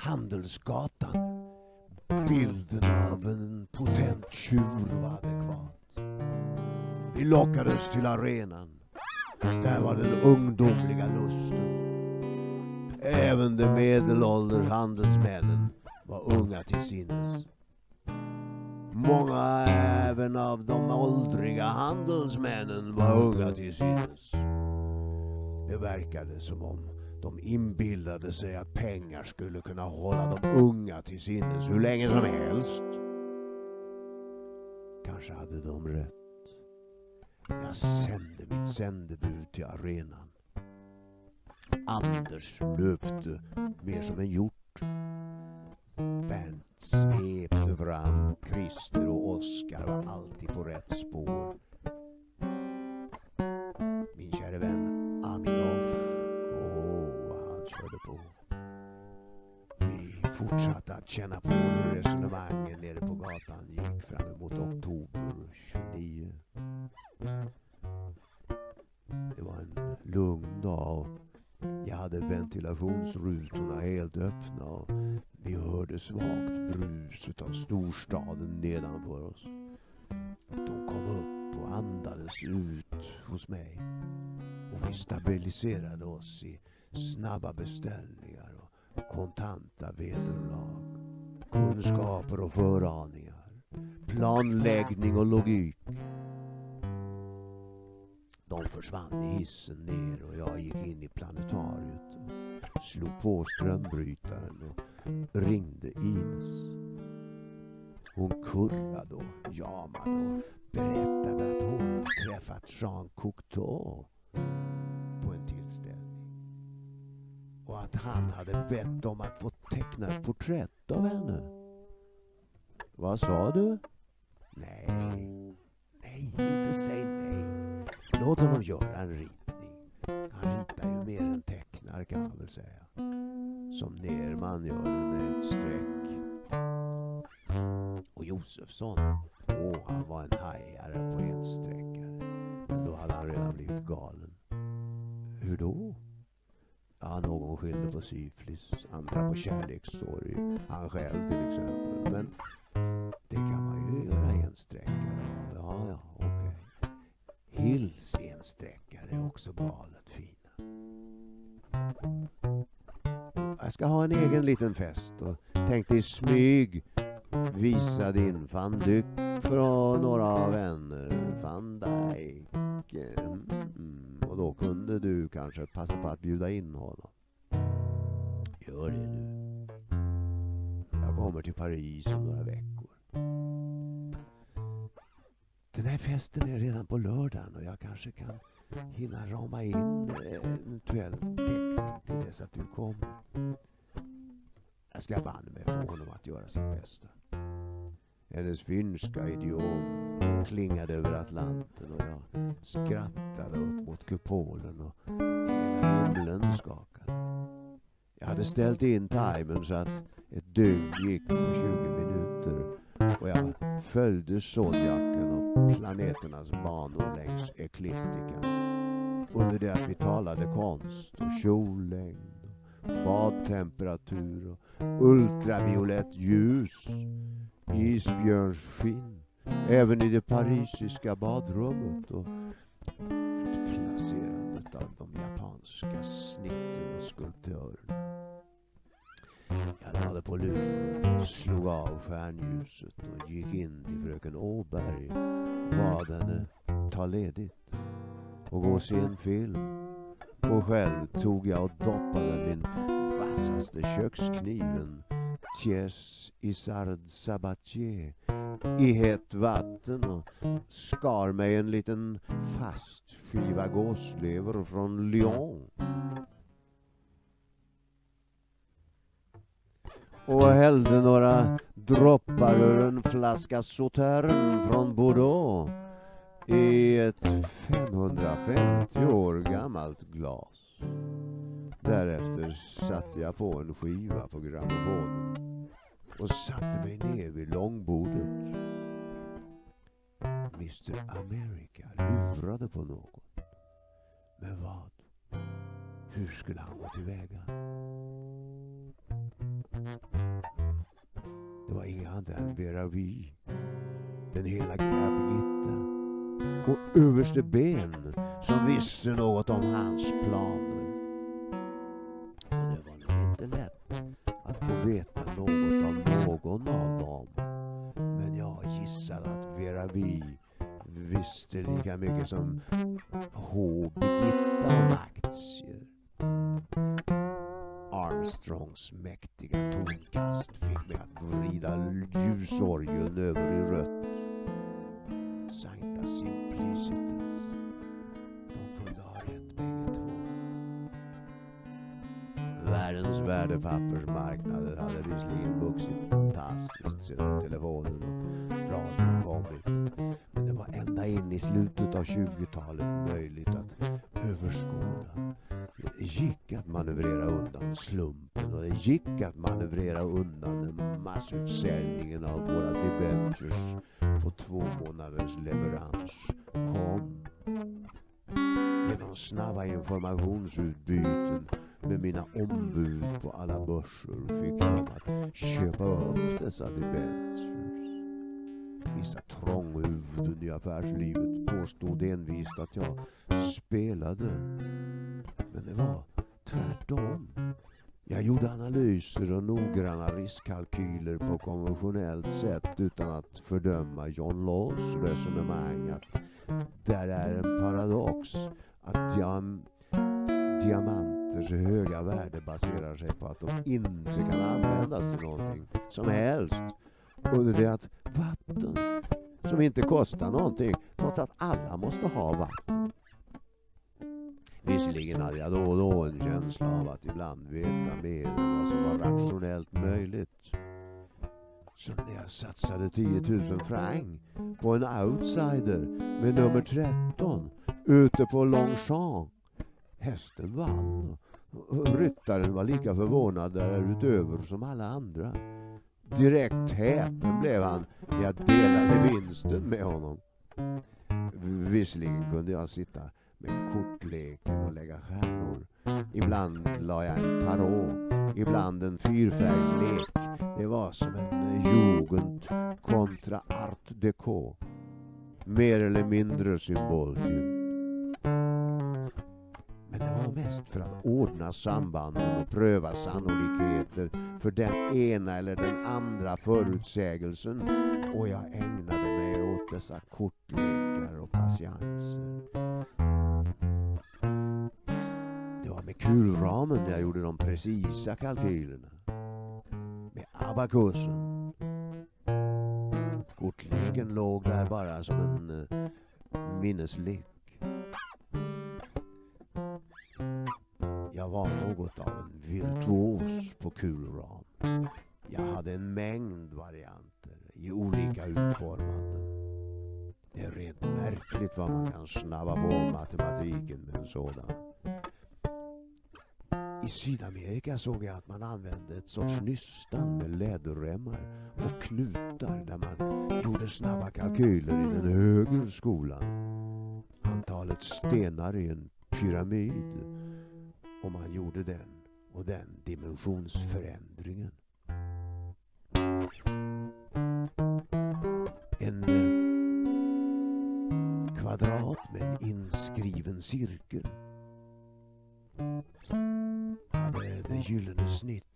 Handelsgatan. Bilden av en potent tjur var adekvat. Vi lockades till arenan. Där var den ungdomliga lusten. Även de medelålders handelsmännen var unga till sinnes. Många även av de åldriga handelsmännen var unga till sinnes. Det verkade som om de inbillade sig att pengar skulle kunna hålla de unga till sinnes hur länge som helst. Kanske hade de rätt. Jag sände mitt sändebud till arenan. Anders löpte mer som en hjort. Bernt svepte fram. Christer och Oskar var alltid på rätt spår. Fortsatte att känna på hur resonemangen nere på gatan gick fram emot oktober 29. Det var en lugn dag och jag hade ventilationsrutorna helt öppna och vi hörde svagt brus av storstaden nedanför oss. De kom upp och andades ut hos mig och vi stabiliserade oss i snabba beställningar och kontanta vederlag. Kunskaper och föraningar. Planläggning och logik. De försvann i hissen ner och jag gick in i planetariet och slog på strömbrytaren och ringde Ines. Hon kurrade och jamade och berättade att hon träffat Jean Cocteau att han hade bett om att få teckna ett porträtt av henne. Vad sa du? Nej, nej, inte säg nej. Låt honom göra en ritning. Han ritar ju mer än tecknar kan man väl säga. Som Nerman gör det med ett streck. Och Josefsson, åh han var en hajare på ensträckare. Men då hade han redan blivit galen. Hur då? Ja, någon skyllde på syfilis, andra på kärlekssorg. Han själv till exempel. Men det kan man ju göra ensträckare av. Ja, ja, okej. Hills ensträckare är också galet fina. Jag ska ha en egen liten fest och tänkte i smyg visa din van Dyck från några vänner. Du kanske passa på att bjuda in honom. Gör det du. Jag kommer till Paris om några veckor. Den här festen är redan på lördagen och jag kanske kan hinna rama in eventuell täckning till dess att du kommer. Jag ska banne mig få honom att göra sitt bästa. Hennes finska idiom klingade över Atlanten och jag skrattade upp mot kupolen och hela himlen skakade. Jag hade ställt in timern så att ett dygn gick på 20 minuter och jag följde Zodiaken och planeternas banor längs ekliptikan under det att vi talade konst och kjollängd och badtemperatur och ultraviolett ljus, isbjörnsskinn, även i det parisiska badrummet och placerandet av de japanska snitten och skulptörerna. Jag lade på luren, slog av stjärnljuset och gick in till fröken Åberg och bad henne ta ledigt och gå och se en film. Och själv tog jag och doppade min vassaste kökskniven Thiers Isard Sabatier i hett vatten och skar mig en liten fast skiva gåslever från Lyon. Och hällde några droppar ur en flaska Sautern från Bordeaux i ett 550 år gammalt glas. Därefter satte jag på en skiva på grammofonen och satte mig ner vid långbordet. Mr America lurade på något. Men vad? Hur skulle han gå tillväga? Det var inga andra än Vera Vi, den helagliga Birgitta och överste Ben som visste något om hans planer. Men det var nog inte lätt att få veta någon av dem. Men jag gissar att Vera Vi visste lika mycket som H. Birgitta om aktier. Armstrongs mäktiga tonkast fick mig att vrida ljusorgeln över i rött. Sancta Simplicitas. Världens värdepappersmarknader hade visserligen vuxit fantastiskt sedan telefonen och radion kommit. Men det var ända in i slutet av 20-talet möjligt att överskåda. Det gick att manövrera undan slumpen och det gick att manövrera undan massutsäljningen av våra debentures på två månaders leverans kom. Genom snabba informationsutbyten med mina ombud på alla börser fick jag dem att köpa upp dessa debentures. Vissa trånghuvuden i affärslivet påstod envist att jag spelade. Men det var tvärtom. Jag gjorde analyser och noggranna riskkalkyler på konventionellt sätt utan att fördöma John Laws resonemang att där är en paradox att diam Alltså, diamanters höga värde baserar sig på att de inte kan användas till någonting som helst. Under det att vatten, som inte kostar någonting, trots att alla måste ha vatten. Visserligen hade jag då och då en känsla av att ibland veta mer än vad som var rationellt möjligt. Som när jag satsade 10 000 franc på en outsider med nummer 13 ute på Longchamp. Hästen vann och ryttaren var lika förvånad därutöver som alla andra. Direkt häpen blev han när jag delade vinsten med honom. Visserligen kunde jag sitta med kortleken och lägga stjärnor. Ibland la jag en tarot, ibland en fyrfärgslek. Det var som en jugend kontra art deco. Mer eller mindre symboltyngd. Men det var mest för att ordna sambanden och pröva sannolikheter för den ena eller den andra förutsägelsen och jag ägnade mig åt dessa kortlekar och patienser. Det var med kulramen jag gjorde de precisa kalkylerna. Med abakusen. Kortleken låg där bara som en eh, minneslek. Jag var något av en virtuos på kulram. Jag hade en mängd varianter i olika utformanden. Det är rent märkligt vad man kan snabba på matematiken med en sådan. I Sydamerika såg jag att man använde ett sorts nystan med läderremmar och knutar där man gjorde snabba kalkyler i den högre skolan. Antalet stenar i en pyramid om man gjorde den och den dimensionsförändringen. En eh, kvadrat med en inskriven cirkel hade det gyllene snitt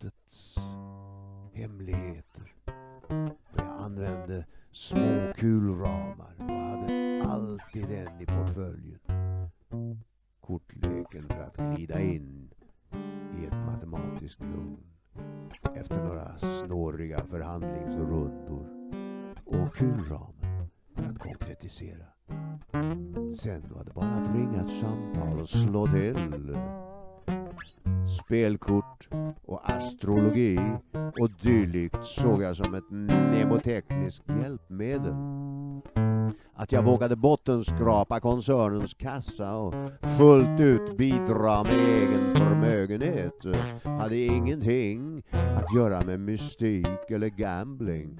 bottenskrapa koncernens kassa och fullt ut bidra med egen förmögenhet hade ingenting att göra med mystik eller gambling.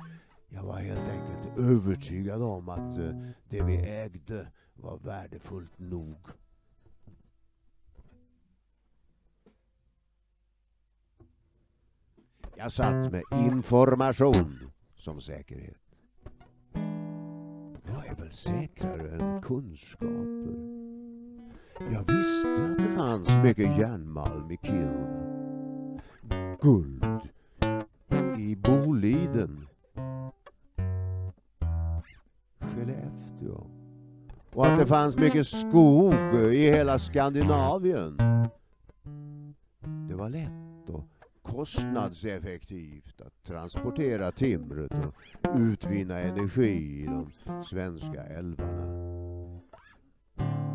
Jag var helt enkelt övertygad om att eh, det vi ägde var värdefullt nog. Jag satt med information som säkerhet. Är väl säkrare än kunskaper? Jag visste att det fanns mycket järnmalm i Kiruna. Guld i Boliden. Skellefteå. Och att det fanns mycket skog i hela Skandinavien. Det var lätt att kostnadseffektivt att transportera timret och utvinna energi i de svenska älvarna.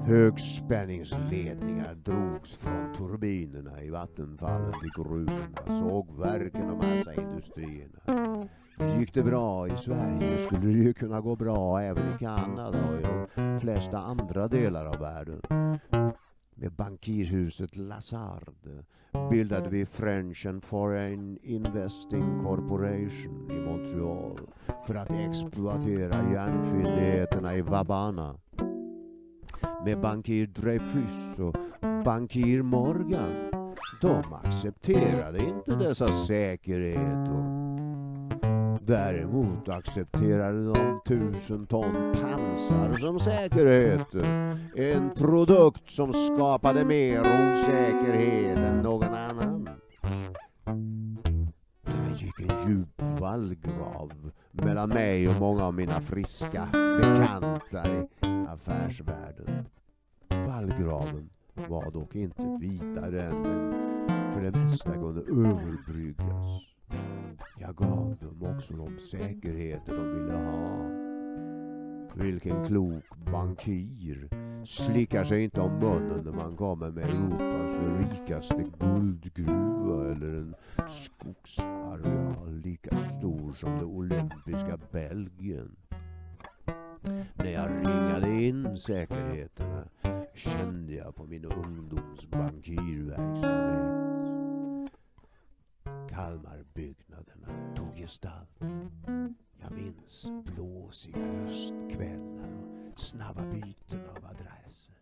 Högspänningsledningar drogs från turbinerna i vattenfallen till gruvorna, sågverken och massaindustrierna. Gick det bra i Sverige skulle det ju kunna gå bra även i Kanada och i de flesta andra delar av världen. Med bankirhuset Lazard bildade vi French and Foreign Investing Corporation i Montreal för att exploatera järnfyndigheterna i Vabana med bankir Dreyfus och bankir Morgan. De accepterade inte dessa säkerheter. Däremot accepterade de tusen ton pansar som säkerhet. En produkt som skapade mer osäkerhet än någon annan. Det gick en djup vallgrav mellan mig och många av mina friska bekanta i affärsvärlden. Vallgraven var dock inte vidare än den för det mesta kunde överbryggas. Jag gav dem också de säkerheter de ville ha. Vilken klok bankir slickar sig inte om munnen när man kommer med Europas rikaste guldgruva eller en skogsareal lika stor som det olympiska Belgien. När jag ringade in säkerheterna kände jag på min ungdoms bankirverksamhet. Kalmarbyggnaderna tog gestalt. Jag minns blåsiga höstkvällar och snabba byten av adresser.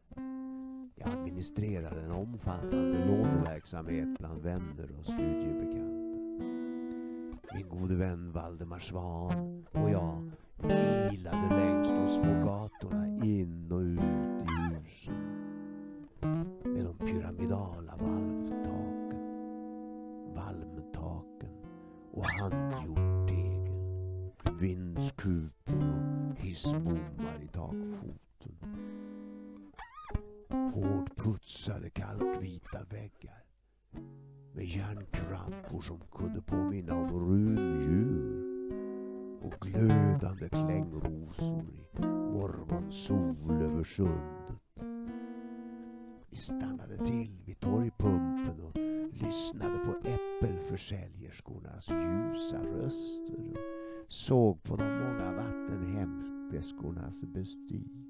Jag administrerade en omfattande låneverksamhet bland vänner och studiebekanta. Min gode vän Valdemar Svan och jag ilade längs de små gatorna in och ut i husen med de pyramidala valven och handgjort tegel, vindskupor och hissbommar i takfoten. Hårdputsade kalkvita väggar med järnkrampor som kunde påminna om rundjur och glödande klängrosor i morgonsol över sundet. Vi stannade till vid torgpumpen och lyssnade på äppelförsäljerskornas ljusa röster och såg på de många vattenhämteskornas bestyr.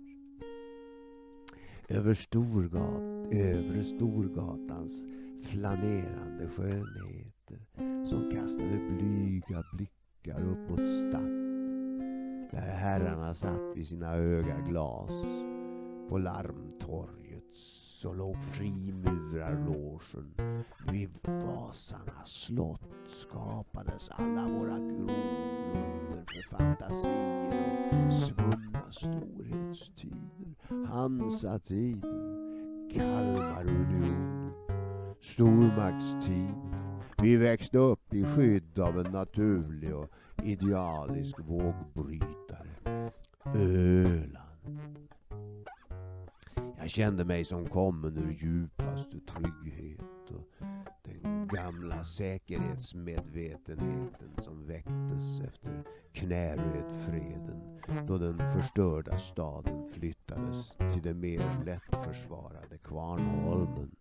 Över Storgat, övre Storgatans flanerande skönheter som kastade blyga blickar upp mot Statt där herrarna satt vid sina höga glas på Larmtorget så låg frimurarlogen. Vid Vasarnas slott skapades alla våra grogrunder för fantasier och svunna storhetstider. Hansatiden, Kalmarunionen, stormaktstiden. Vi växte upp i skydd av en naturlig och idealisk vågbrytare. Öland. Jag kände mig som kommen ur djupaste trygghet och den gamla säkerhetsmedvetenheten som väcktes efter Knärödfreden då den förstörda staden flyttades till det mer lättförsvarade Kvarnholmen.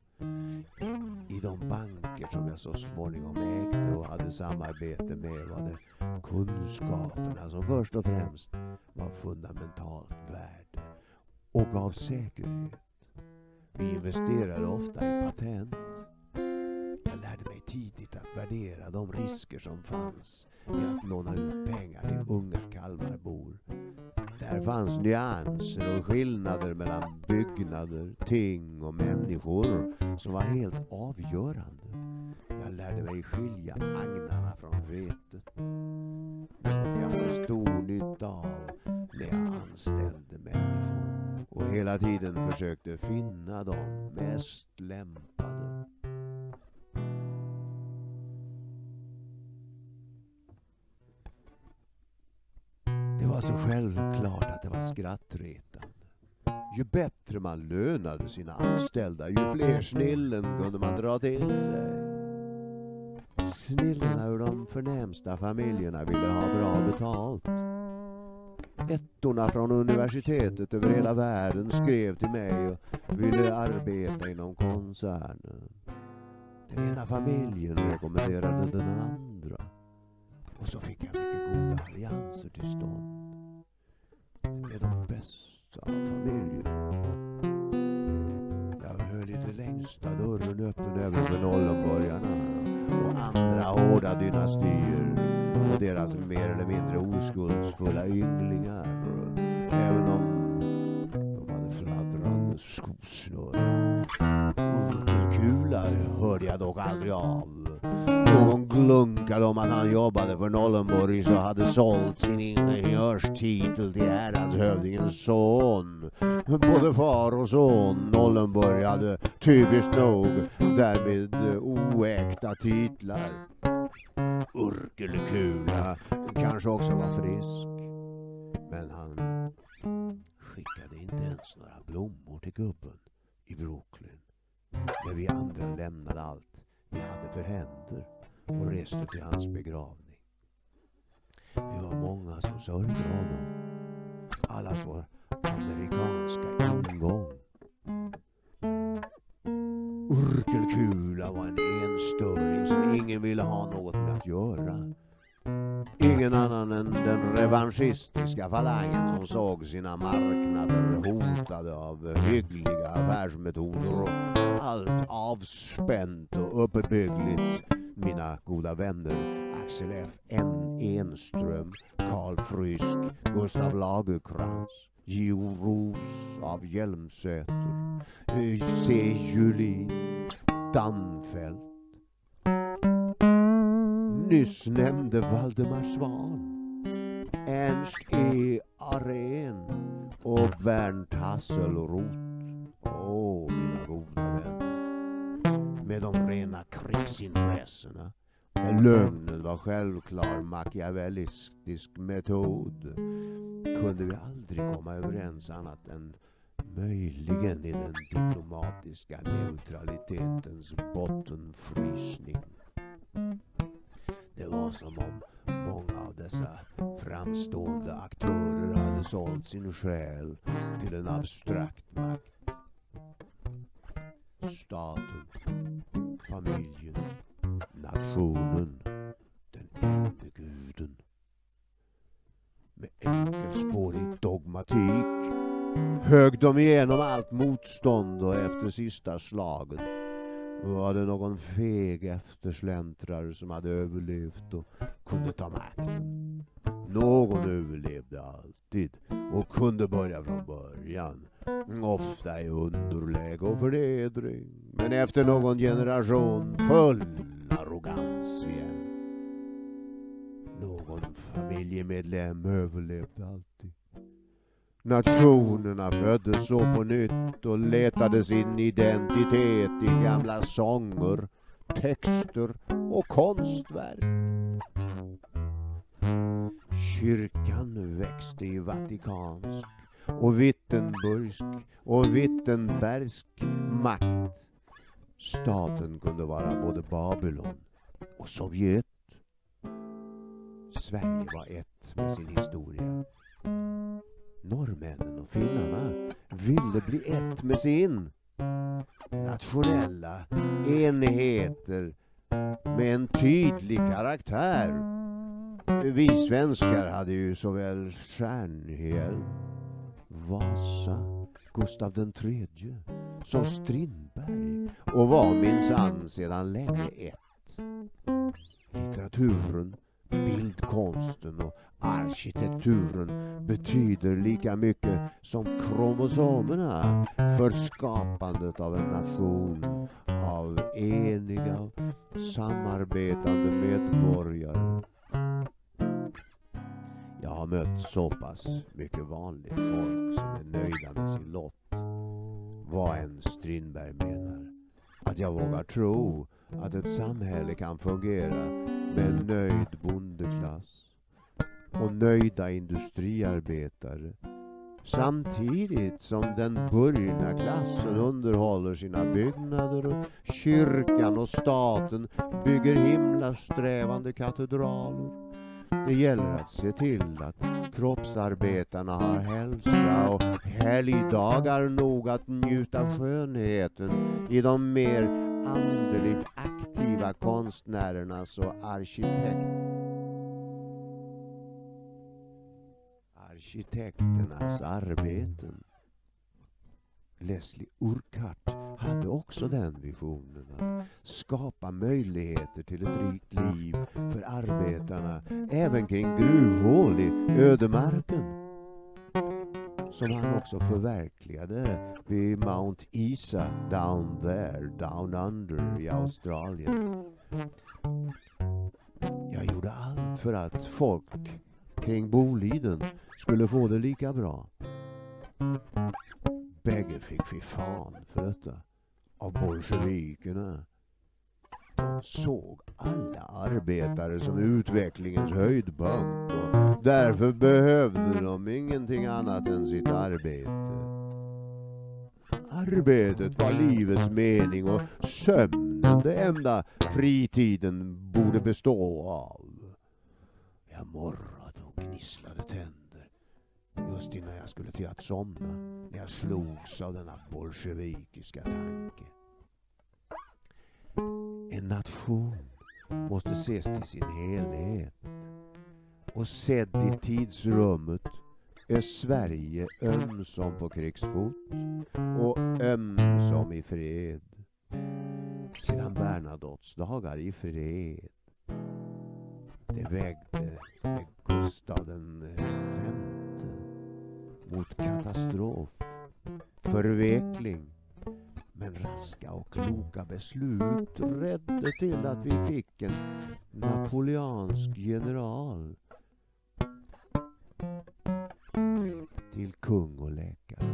I de banker som jag så småningom ägde och hade samarbete med var det kunskaperna som först och främst var fundamentalt värde och gav säkerhet. Vi investerade ofta i patent. Jag lärde mig tidigt att värdera de risker som fanns med att låna ut pengar till unga Kalmarbor. Där fanns nyanser och skillnader mellan byggnader, ting och människor som var helt avgörande. Jag lärde mig skilja agnarna från vetet. Något jag hade stor nytta av när jag anställde människor och hela tiden försökte finna de mest lämpade. Det var så självklart att det var skrattretande. Ju bättre man lönade sina anställda, ju fler snillen kunde man dra till sig. Snillena ur de förnämsta familjerna ville ha bra betalt. Ettorna från universitetet över hela världen skrev till mig och ville arbeta inom koncernen. Den ena familjen rekommenderade den andra. Och så fick jag mycket goda allianser till stånd. Med de bästa av familjerna. Jag höll i det längsta dörren öppen även för Nollenborgarna och andra hårda dynastier och deras mer eller mindre oskuldsfulla ynglingar. Även om de hade fladdrande skosnören. Urkelkula hörde jag dock aldrig av. Någon glunkade om att han jobbade för Nollenborg så hade sålt sin ingenjörstitel till häradshövdingens son. Både far och son Nollenborg hade typiskt nog därmed oäkta titlar. Urkelkula kanske också var frisk. Men han skickade inte ens några blommor till gubben i Brooklyn. När vi andra lämnade allt vi hade för händer och reste till hans begravning. Vi var många som sörjde honom. Allas vår amerikanska ingång. Urkelkula var en enstöring som ingen ville ha något med att göra. Ingen annan än den revanschistiska falangen som såg sina marknader hotade av hyggliga affärsmetoder och allt avspänt och uppbyggligt. Mina goda vänner Axel F. N. Enström, Karl Frysk, Gustav Lagerkrans, JO Roos av Hjelmsäter, C. Julin, Danfelt, nyss nämnde Valdemar Svan, Ernst E. Arén och Bernt Hasselroth. Åh, oh, mina goda de rena krigsintressena. Men lögnen var självklar machiavellistisk metod kunde vi aldrig komma överens annat än möjligen i den diplomatiska neutralitetens bottenfrysning. Det var som om många av dessa framstående aktörer hade sålt sin själ till en abstrakt makt. Staten, familjen, nationen, den ende guden. Med enkelspårig dogmatik högg de igenom allt motstånd och efter sista slaget var det någon feg eftersläntrare som hade överlevt och kunde ta makten. Någon överlevde alltid och kunde börja från början. Ofta i underläge och förnedring. Men efter någon generation full arrogans igen. Någon familjemedlem överlevde alltid. Nationerna föddes så på nytt och letade sin identitet i gamla sånger, texter och konstverk. Kyrkan växte i vatikansk och Wittenburgsk och Wittenbergsk makt. Staten kunde vara både Babylon och Sovjet. Sverige var ett med sin historia. Norrmännen och finnarna ville bli ett med sin. Nationella enheter med en tydlig karaktär. Vi svenskar hade ju såväl Stjärnhielm, Vasa, Gustav den tredje som Strindberg och var minsann sedan länge ett. Litteraturen bildkonsten och arkitekturen betyder lika mycket som kromosomerna för skapandet av en nation av eniga samarbetande medborgare. Jag har mött så pass mycket vanligt folk som är nöjda med sin lott. Vad än Strindberg menar. Att jag vågar tro att ett samhälle kan fungera med en nöjd bondeklass och nöjda industriarbetare samtidigt som den burgna klassen underhåller sina byggnader och kyrkan och staten bygger himlasträvande katedraler. Det gäller att se till att kroppsarbetarna har hälsa och helgdagar nog att njuta skönheten i de mer andligt aktiva konstnärernas och arkitekt arkitekternas arbeten. Leslie Urquhart hade också den visionen att skapa möjligheter till ett rikt liv för arbetarna även kring gruvhål i ödemarken. Som han också förverkligade vid Mount Isa down there, down under i Australien. Jag gjorde allt för att folk kring Boliden skulle få det lika bra. Bägge fick fy fan för detta. Av bolsjevikerna. De såg alla arbetare som utvecklingens höjdpunkt och därför behövde de ingenting annat än sitt arbete. Arbetet var livets mening och sömnen det enda fritiden borde bestå av. Jag morrade och gnisslade tänder just innan jag skulle till att somna när jag slogs av denna bolsjevikiska tanke. En nation måste ses till sin helhet. Och sedd i tidsrummet är Sverige ömsom på krigsfot och ömsom i fred. Sedan Bernadottes dagar i fred. Det vägde med Gustav den femte mot katastrof, förvekling. Men raska och kloka beslut räddade till att vi fick en napoleansk general till kung och läkare.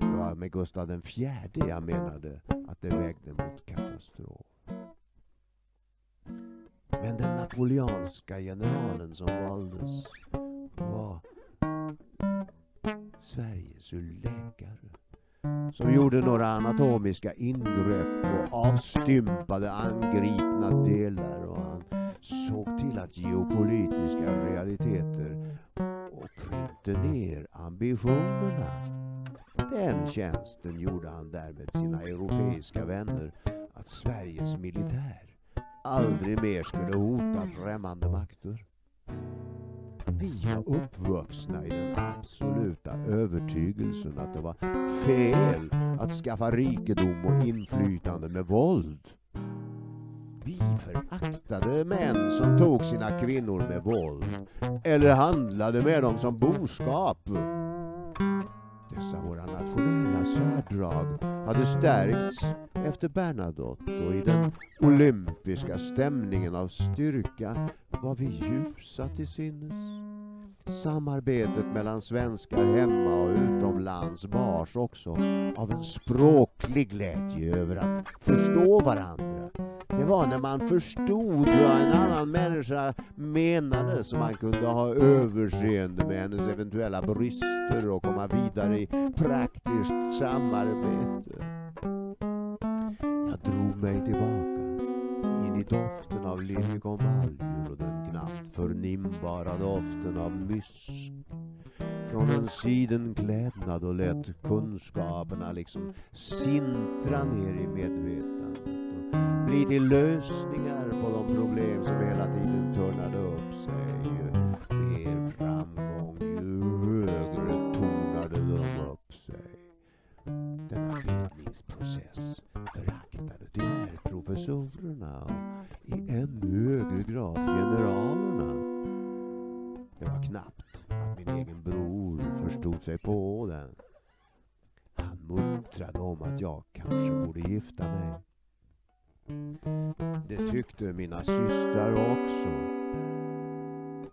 Det var med Gustav den fjärde jag menade att det vägde mot katastrof. Men den napoleanska generalen som valdes var Sveriges läkare. Som gjorde några anatomiska ingrepp och avstympade angripna delar och han såg till att geopolitiska realiteter och krympte ner ambitionerna. Den tjänsten gjorde han därmed sina europeiska vänner att Sveriges militär aldrig mer skulle hota främmande makter. Vi var uppvuxna i den absoluta övertygelsen att det var fel att skaffa rikedom och inflytande med våld. Vi föraktade män som tog sina kvinnor med våld eller handlade med dem som boskap. Dessa våra nationella särdrag hade stärkts efter Bernadotte och i den olympiska stämningen av styrka var vi ljusa till sinnes. Samarbetet mellan svenskar hemma och utomlands bars också av en språklig glädje över att förstå varandra. Det var när man förstod vad en annan människa menade som man kunde ha överseende med hennes eventuella brister och komma vidare i praktiskt samarbete. Jag drog mig tillbaka in i doften av liljekonvaljer och den knappt förnimbara doften av mysk. Från en sidenklädnad och lät kunskaperna liksom sintra ner i medvetandet till lösningar på de problem som hela tiden törnade upp sig. Ju mer framgång, ju högre tornade de upp sig. Denna bildningsprocess föraktade tyvärr professorerna och i ännu högre grad generalerna. Det var knappt att min egen bror förstod sig på den. Han muttrade om att jag kanske borde gifta mig. Det tyckte mina systrar också.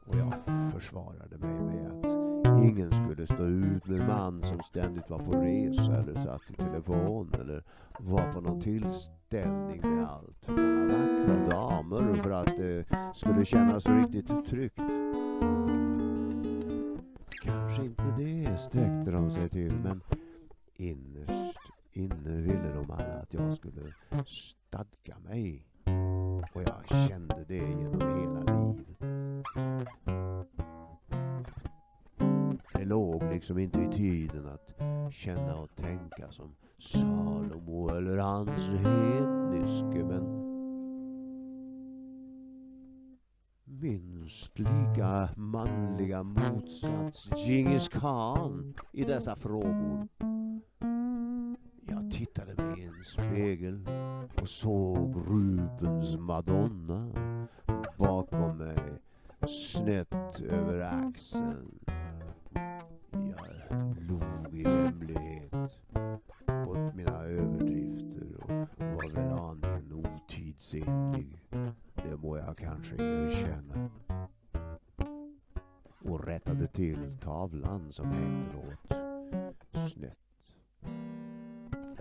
Och jag försvarade mig med att ingen skulle stå ut med en man som ständigt var på resa eller satt i telefon eller var på någon tillställning med allt många vackra damer för att det skulle kännas riktigt tryggt. Kanske inte det sträckte de sig till men innerst inne ville de alla att jag skulle stadga mig. Och jag kände det genom hela livet. Det låg liksom inte i tiden att känna och tänka som Salomo eller hans hedniske men minst lika manliga motsats Djingis khan i dessa frågor. Jag tittade mig i en spegel och såg Rubens Madonna bakom mig snett över axeln. Jag log i hemlighet åt mina överdrifter och var väl aningen otidsenlig. Det må jag kanske erkänna. Och rättade till tavlan som hängde åt snett.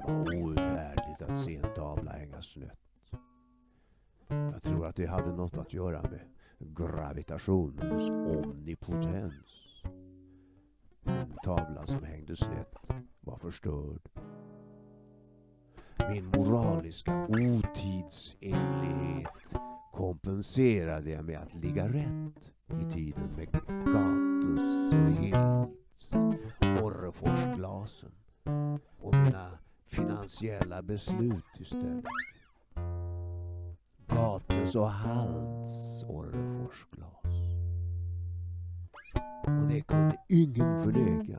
Det var outhärdligt att se en tavla hänga snett. Jag tror att det hade något att göra med gravitationens omnipotens. En tavla som hängde snett var förstörd. Min moraliska otidsenlighet kompenserade jag med att ligga rätt i tiden med Gatus och Hills, Orreforsglasen och mina finansiella beslut istället. Gatus och Halls Orreforsglas. Och det kunde ingen förneka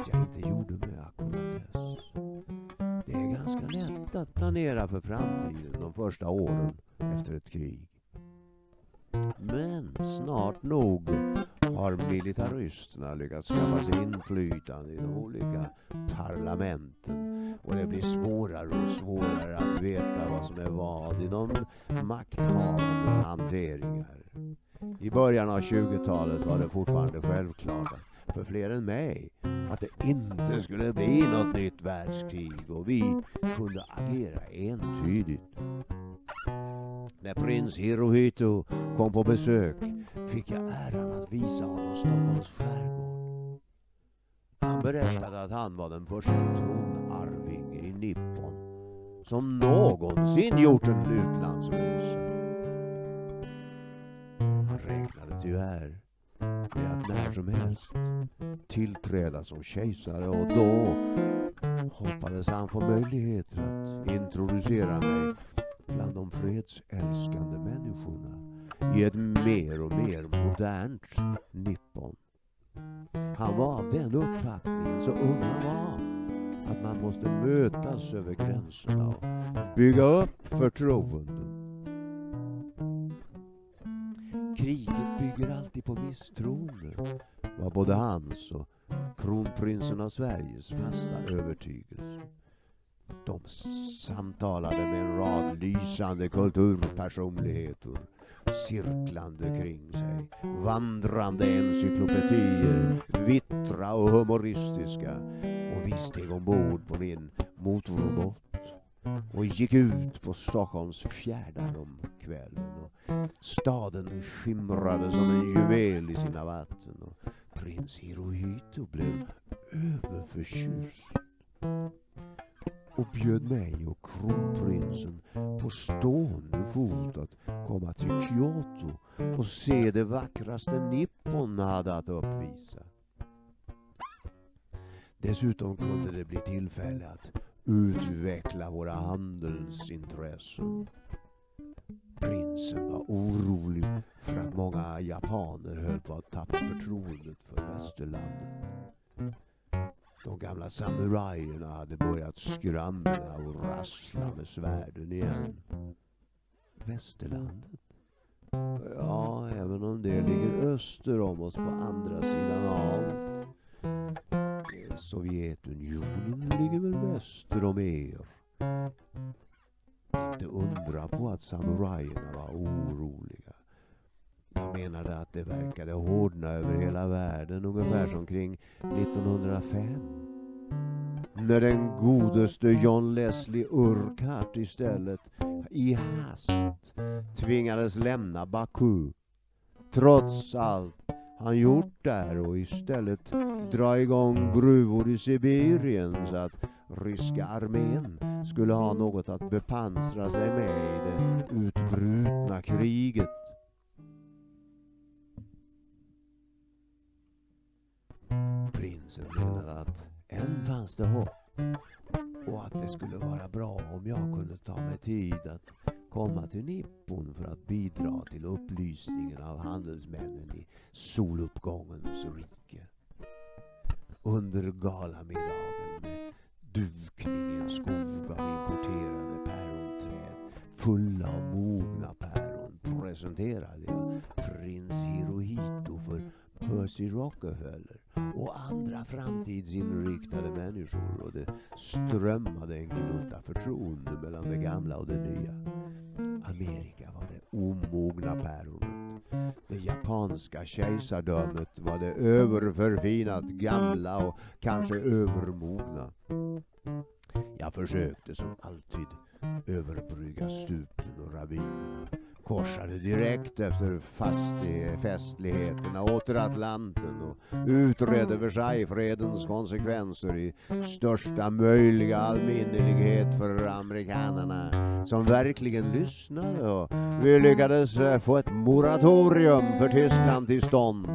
att jag inte gjorde med ackordatess. Det är ganska lätt att planera för framtiden de första åren efter ett krig. Men snart nog Mm. har militaristerna lyckats skaffa sig inflytande i de olika parlamenten och det blir svårare och svårare att veta vad som är vad i de makthavandes hanteringar. I början av 20-talet var det fortfarande självklart för fler än mig att det inte skulle bli något nytt världskrig och vi kunde agera entydigt. När prins Hirohito kom på besök fick jag äran att visa honom Stockholms skärgård. Han berättade att han var den första tronarvinge i Nippon som någonsin gjort en utlandsresa. Han räknade tyvärr med att när som helst tillträda som kejsare och då hoppades han få möjligheter att introducera mig bland de fredsälskande människorna i ett mer och mer modernt Nippon. Han var av den uppfattningen, så ung han var, att man måste mötas över gränserna och bygga upp förtroenden. Kriget bygger alltid på misstroende, var både hans och kronprinsen av Sveriges fasta övertygelse. De samtalade med en rad lysande kulturpersonligheter cirklande kring sig. Vandrande encyklopedier, vittra och humoristiska. Och vi steg ombord på min motorbåt och gick ut på Stockholms fjärdar om kvällen. Och staden skimrade som en juvel i sina vatten och prins Hirohito blev överförtjust och bjöd mig och kronprinsen på stående fot att komma till Kyoto och se det vackraste Nippon hade att uppvisa. Dessutom kunde det bli tillfälle att utveckla våra handelsintressen. Prinsen var orolig för att många japaner höll på att tappa förtroendet för västerlandet. De gamla samurajerna hade börjat skramla och rassla med svärden igen. Västerlandet? Ja, även om det ligger öster om oss på andra sidan havet. Sovjetunionen ligger väl väster om er. Inte undra på att samurajerna var oroliga. Jag menade att det verkade hårdna över hela världen ungefär som kring 1905. När den godaste John Leslie Urquhart istället i hast tvingades lämna Baku. Trots allt han gjort där och istället dra igång gruvor i Sibirien så att ryska armén skulle ha något att bepansra sig med i det utbrutna kriget. Prinsen menade att än fanns det hopp och att det skulle vara bra om jag kunde ta mig tid att komma till Nippon för att bidra till upplysningen av handelsmännen i soluppgångens rike. Under galamiddagen med dukning i en skog av importerade päronträd fulla av mogna päron presenterade jag prins Hirohito för Percy Rockefeller och andra framtidsinriktade människor och det strömmade en gnutta förtroende mellan det gamla och det nya. Amerika var det omogna päronet. Det japanska kejsardömet var det överförfinat gamla och kanske övermogna. Jag försökte som alltid överbrygga stupen och ravinerna korsade direkt efter festligheterna åter Atlanten och utredde Versaillesfredens konsekvenser i största möjliga allmänlighet för amerikanerna som verkligen lyssnade och vi lyckades eh, få ett moratorium för Tyskland till stånd.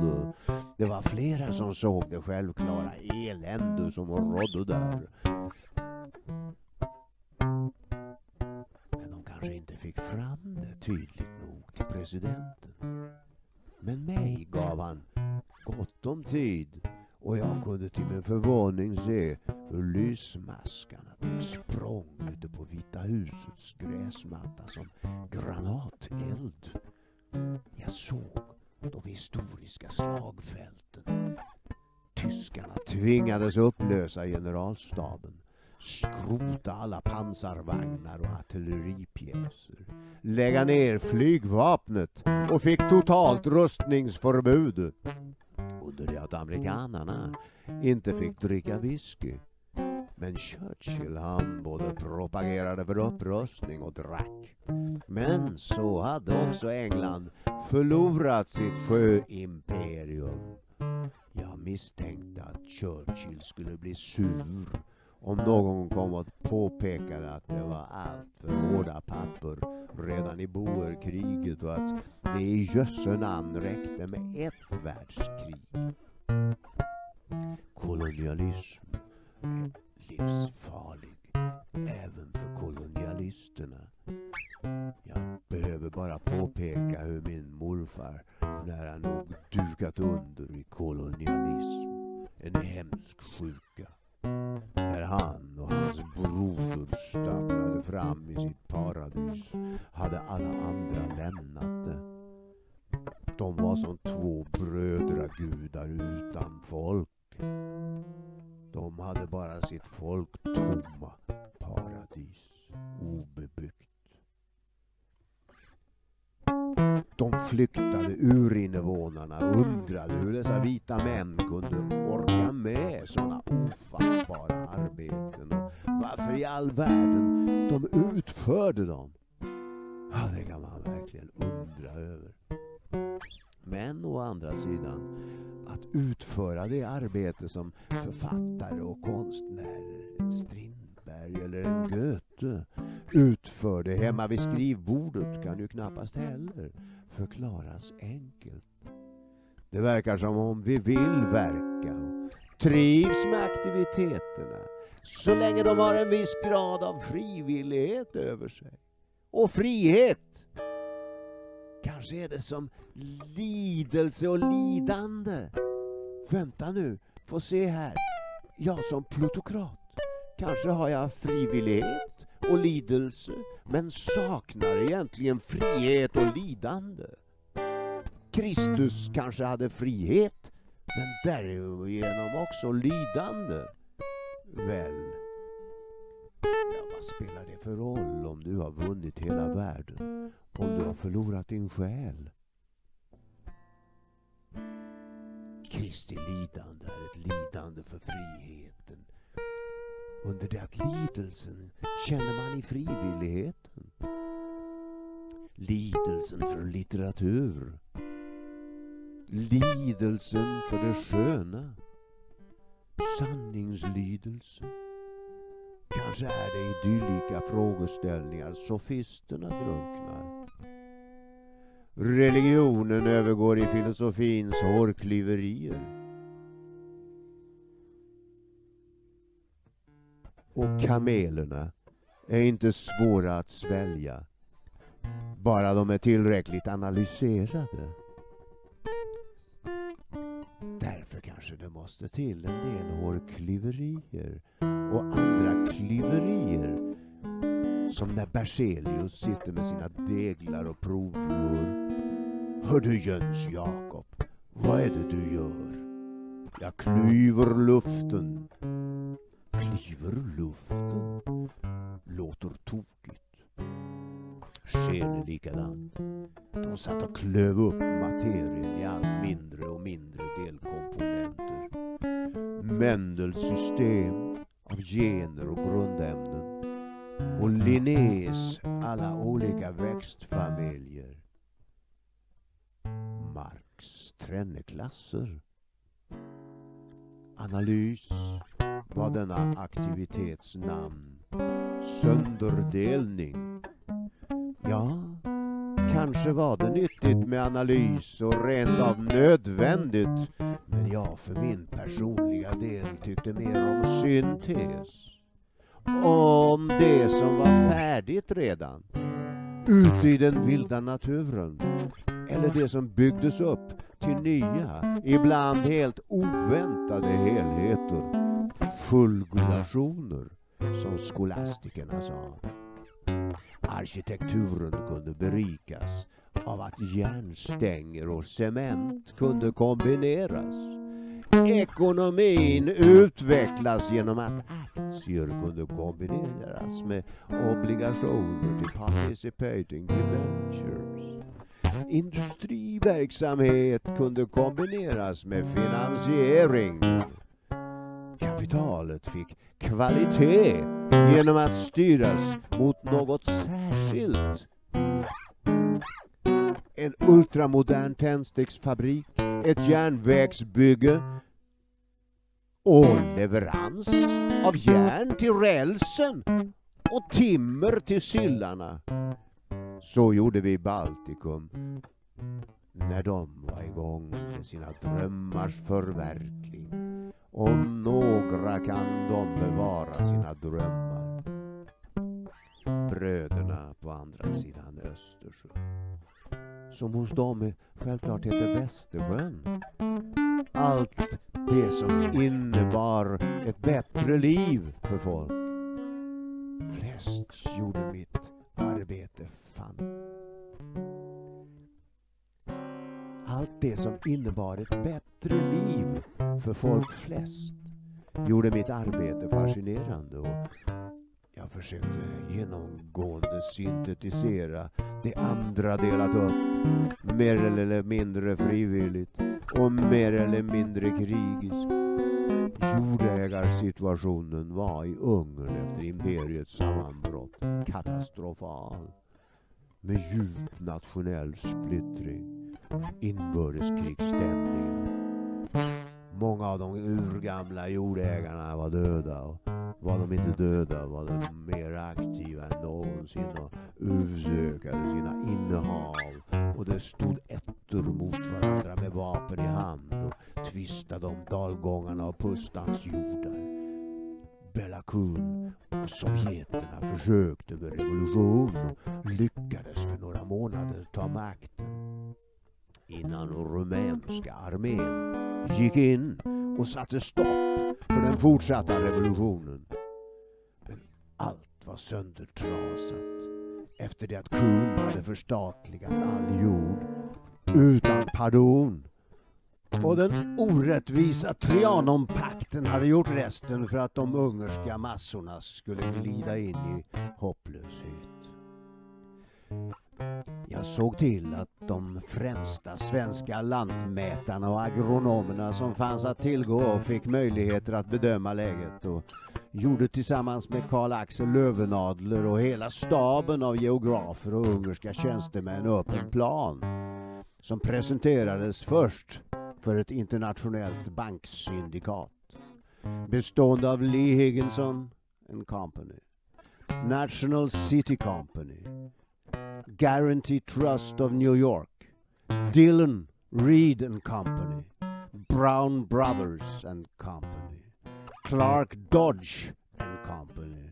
Det var flera som såg det självklara elände som rådde där. Men de kanske inte fick fram tydligt nog till presidenten. Men mig gav han gott om tid och jag kunde till min förvåning se hur lysmaskarna tog språng ute på Vita husets gräsmatta som granateld. Jag såg de historiska slagfälten. Tyskarna tvingades upplösa generalstaben skrota alla pansarvagnar och artilleripjäser, lägga ner flygvapnet och fick totalt rustningsförbud. Under det att amerikanarna inte fick dricka whisky. Men Churchill han både propagerade för upprustning och drack. Men så hade också England förlorat sitt sjöimperium. Jag misstänkte att Churchill skulle bli sur om någon kom och påpekade att det var allt för hårda papper redan i boerkriget och att det i jösse namn räckte med ett världskrig. Kolonialism är livsfarlig även för kolonialisterna. Jag behöver bara påpeka hur min morfar nära nog dukat under i kolonialism. En hemsk sjuka när han och hans broder stapplade fram i sitt paradis hade alla andra lämnat det. De var som två brödragudar utan folk. De hade bara sitt folktomma paradis obebyggt. De flyktade urinvånarna och undrade Strindberg eller en Goethe utförde hemma vid skrivbordet kan ju knappast heller förklaras enkelt. Det verkar som om vi vill verka och trivs med aktiviteterna så länge de har en viss grad av frivillighet över sig. Och frihet! Kanske är det som lidelse och lidande. Vänta nu, få se här. Jag som plutokrat. Kanske har jag frivillighet och lidelse men saknar egentligen frihet och lidande. Kristus kanske hade frihet men därigenom också lidande. Väl, ja, vad spelar det för roll om du har vunnit hela världen? Om du har förlorat din själ? Kristi lidande är ett lidande för frihet. Under det att lidelsen känner man i frivilligheten. Lidelsen för litteratur. Lidelsen för det sköna. Sanningslidelse. Kanske är det i dylika frågeställningar sofisterna drunknar. Religionen övergår i filosofins hårklyverier. Och kamelerna är inte svåra att svälja. Bara de är tillräckligt analyserade. Därför kanske det måste till en del hårklyverier och andra klyverier. Som när Berzelius sitter med sina deglar och provrör. Hör du Jöns Jakob, vad är det du gör? Jag klyver luften. Klyver luften? Låter tokigt. Sken likadant? De satt och klöv upp materien i allt mindre och mindre delkomponenter. Mendels system av gener och grundämnen och Linnés alla olika växtfamiljer. Marx trenneklasser. Analys var denna aktivitets namn. Sönderdelning. Ja, kanske var det nyttigt med analys och rent av nödvändigt. Men jag för min personliga del tyckte mer om syntes. Om det som var färdigt redan. Ute i den vilda naturen. Eller det som byggdes upp till nya, ibland helt oväntade helheter. Fulgulationer, som skolastikerna sa. Arkitekturen kunde berikas av att järnstänger och cement kunde kombineras. Ekonomin utvecklas genom att aktier kunde kombineras med obligationer till participating debentures. Industriverksamhet kunde kombineras med finansiering. Kapitalet fick kvalitet genom att styras mot något särskilt. En ultramodern tändsticksfabrik, ett järnvägsbygge och leverans av järn till rälsen och timmer till syllarna. Så gjorde vi i Baltikum när de var igång med sina drömmars förverkligande. Om några kan de bevara sina drömmar. Bröderna på andra sidan Östersjön. Som hos dem självklart heter Västersjön. Allt det som innebar ett bättre liv för folk. Flest gjorde mitt arbete fan. Allt det som innebar ett bättre liv för folk flest gjorde mitt arbete fascinerande och jag försökte genomgående syntetisera det andra delat upp mer eller mindre frivilligt och mer eller mindre krigiskt. Jordägarsituationen var i Ungern efter imperiets sammanbrott katastrofal. Med djup nationell splittring, inbördeskrigsstämningar. Många av de urgamla jordägarna var döda och var de inte döda var de mer aktiva än någonsin och utökade sina innehav och det stod ettor mot varandra med vapen i hand och tvistade om dalgångarna och pustans jordar. Belakun och sovjeterna försökte med revolution och lyckades för några månader ta makten innan rumänska armén gick in och satte stopp för den fortsatta revolutionen. Men allt var söndertrasat efter det att kung hade förstatligat all jord utan pardon. Och den orättvisa Trianonpakten hade gjort resten för att de ungerska massorna skulle glida in i hopplöshet. Jag såg till att de främsta svenska lantmätarna och agronomerna som fanns att tillgå fick möjligheter att bedöma läget och gjorde tillsammans med Karl Axel Lövenadler och hela staben av geografer och ungerska tjänstemän upp en plan som presenterades först för ett internationellt banksyndikat bestående av Lee Higginson and Company, National City Company, Guarantee Trust of New York, Dillon, Reed and Company, Brown Brothers and Company, Clark Dodge and Company,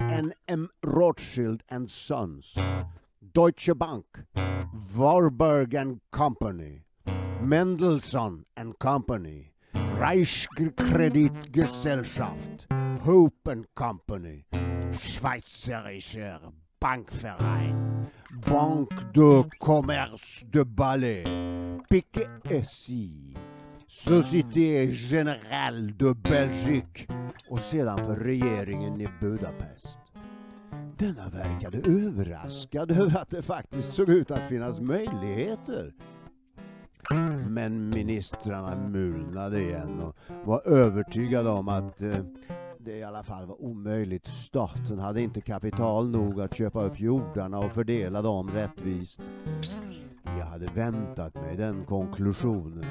N.M. Rothschild and Sons, Deutsche Bank, Warburg and Company, Mendelssohn and Company, Reichskreditgesellschaft, Hope and Company, Schweizerischer Bankverein, Banque de Commerce de Ballet, Pique SI, Société Générale de Belgique och sedan för regeringen i Budapest. Denna verkade överraskad över att det faktiskt såg ut att finnas möjligheter. Men ministrarna mulnade igen och var övertygade om att eh, det i alla fall var omöjligt. Staten hade inte kapital nog att köpa upp jordarna och fördela dem rättvist. Jag hade väntat mig den konklusionen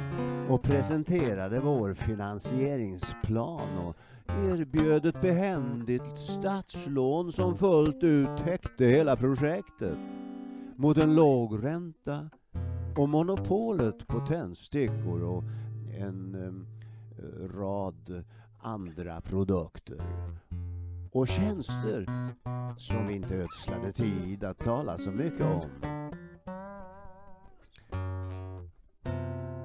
och presenterade vår finansieringsplan och erbjöd ett behändigt statslån som fullt ut täckte hela projektet mot en låg ränta och monopolet på tändstickor och en eh, rad andra produkter och tjänster som vi inte ödslade tid att tala så mycket om.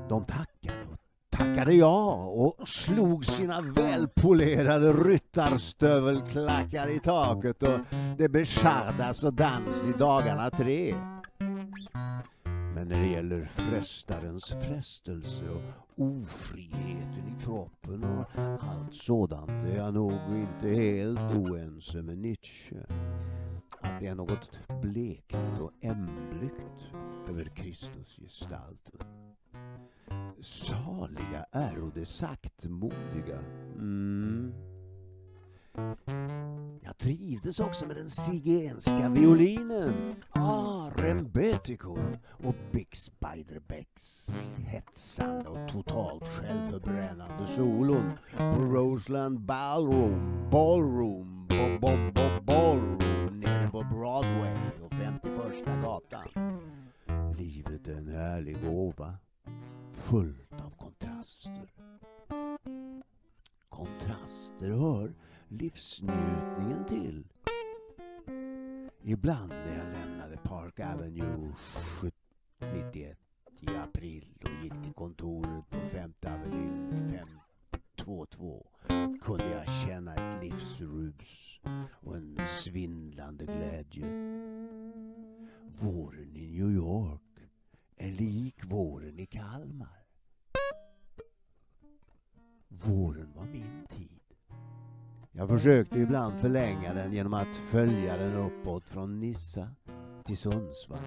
De tackade och tackade ja och slog sina välpolerade ryttarstövelklackar i taket och det beskärdas och dans i dagarna tre. Men när det gäller frestarens frestelse och ofriheten i kroppen och allt sådant är jag nog inte helt oense med Nietzsche. Att det är något blekt och ämligt över Kristusgestalten. Saliga är det saktmodiga. Mm. Jag trivdes också med den zigenska violinen, ah, rembetikon och Spider Becks hetsande och totalt självförbrännande solon på Roseland Ballroom, Ballroom, bo, bo, bo, Ballroom nere på Broadway och 51 gatan. Livet är en härlig gåva, fullt av kontraster. Kontraster hör livsnjutningen till. Ibland när jag lämnade Park Avenue 91 i april och gick till kontoret på Femte Avenyn 522 kunde jag känna ett livsrus och en svindlande glädje. Våren i New York är lik våren i Kalmar. Våren var min tid. Jag försökte ibland förlänga den genom att följa den uppåt från Nissa till Sundsvall.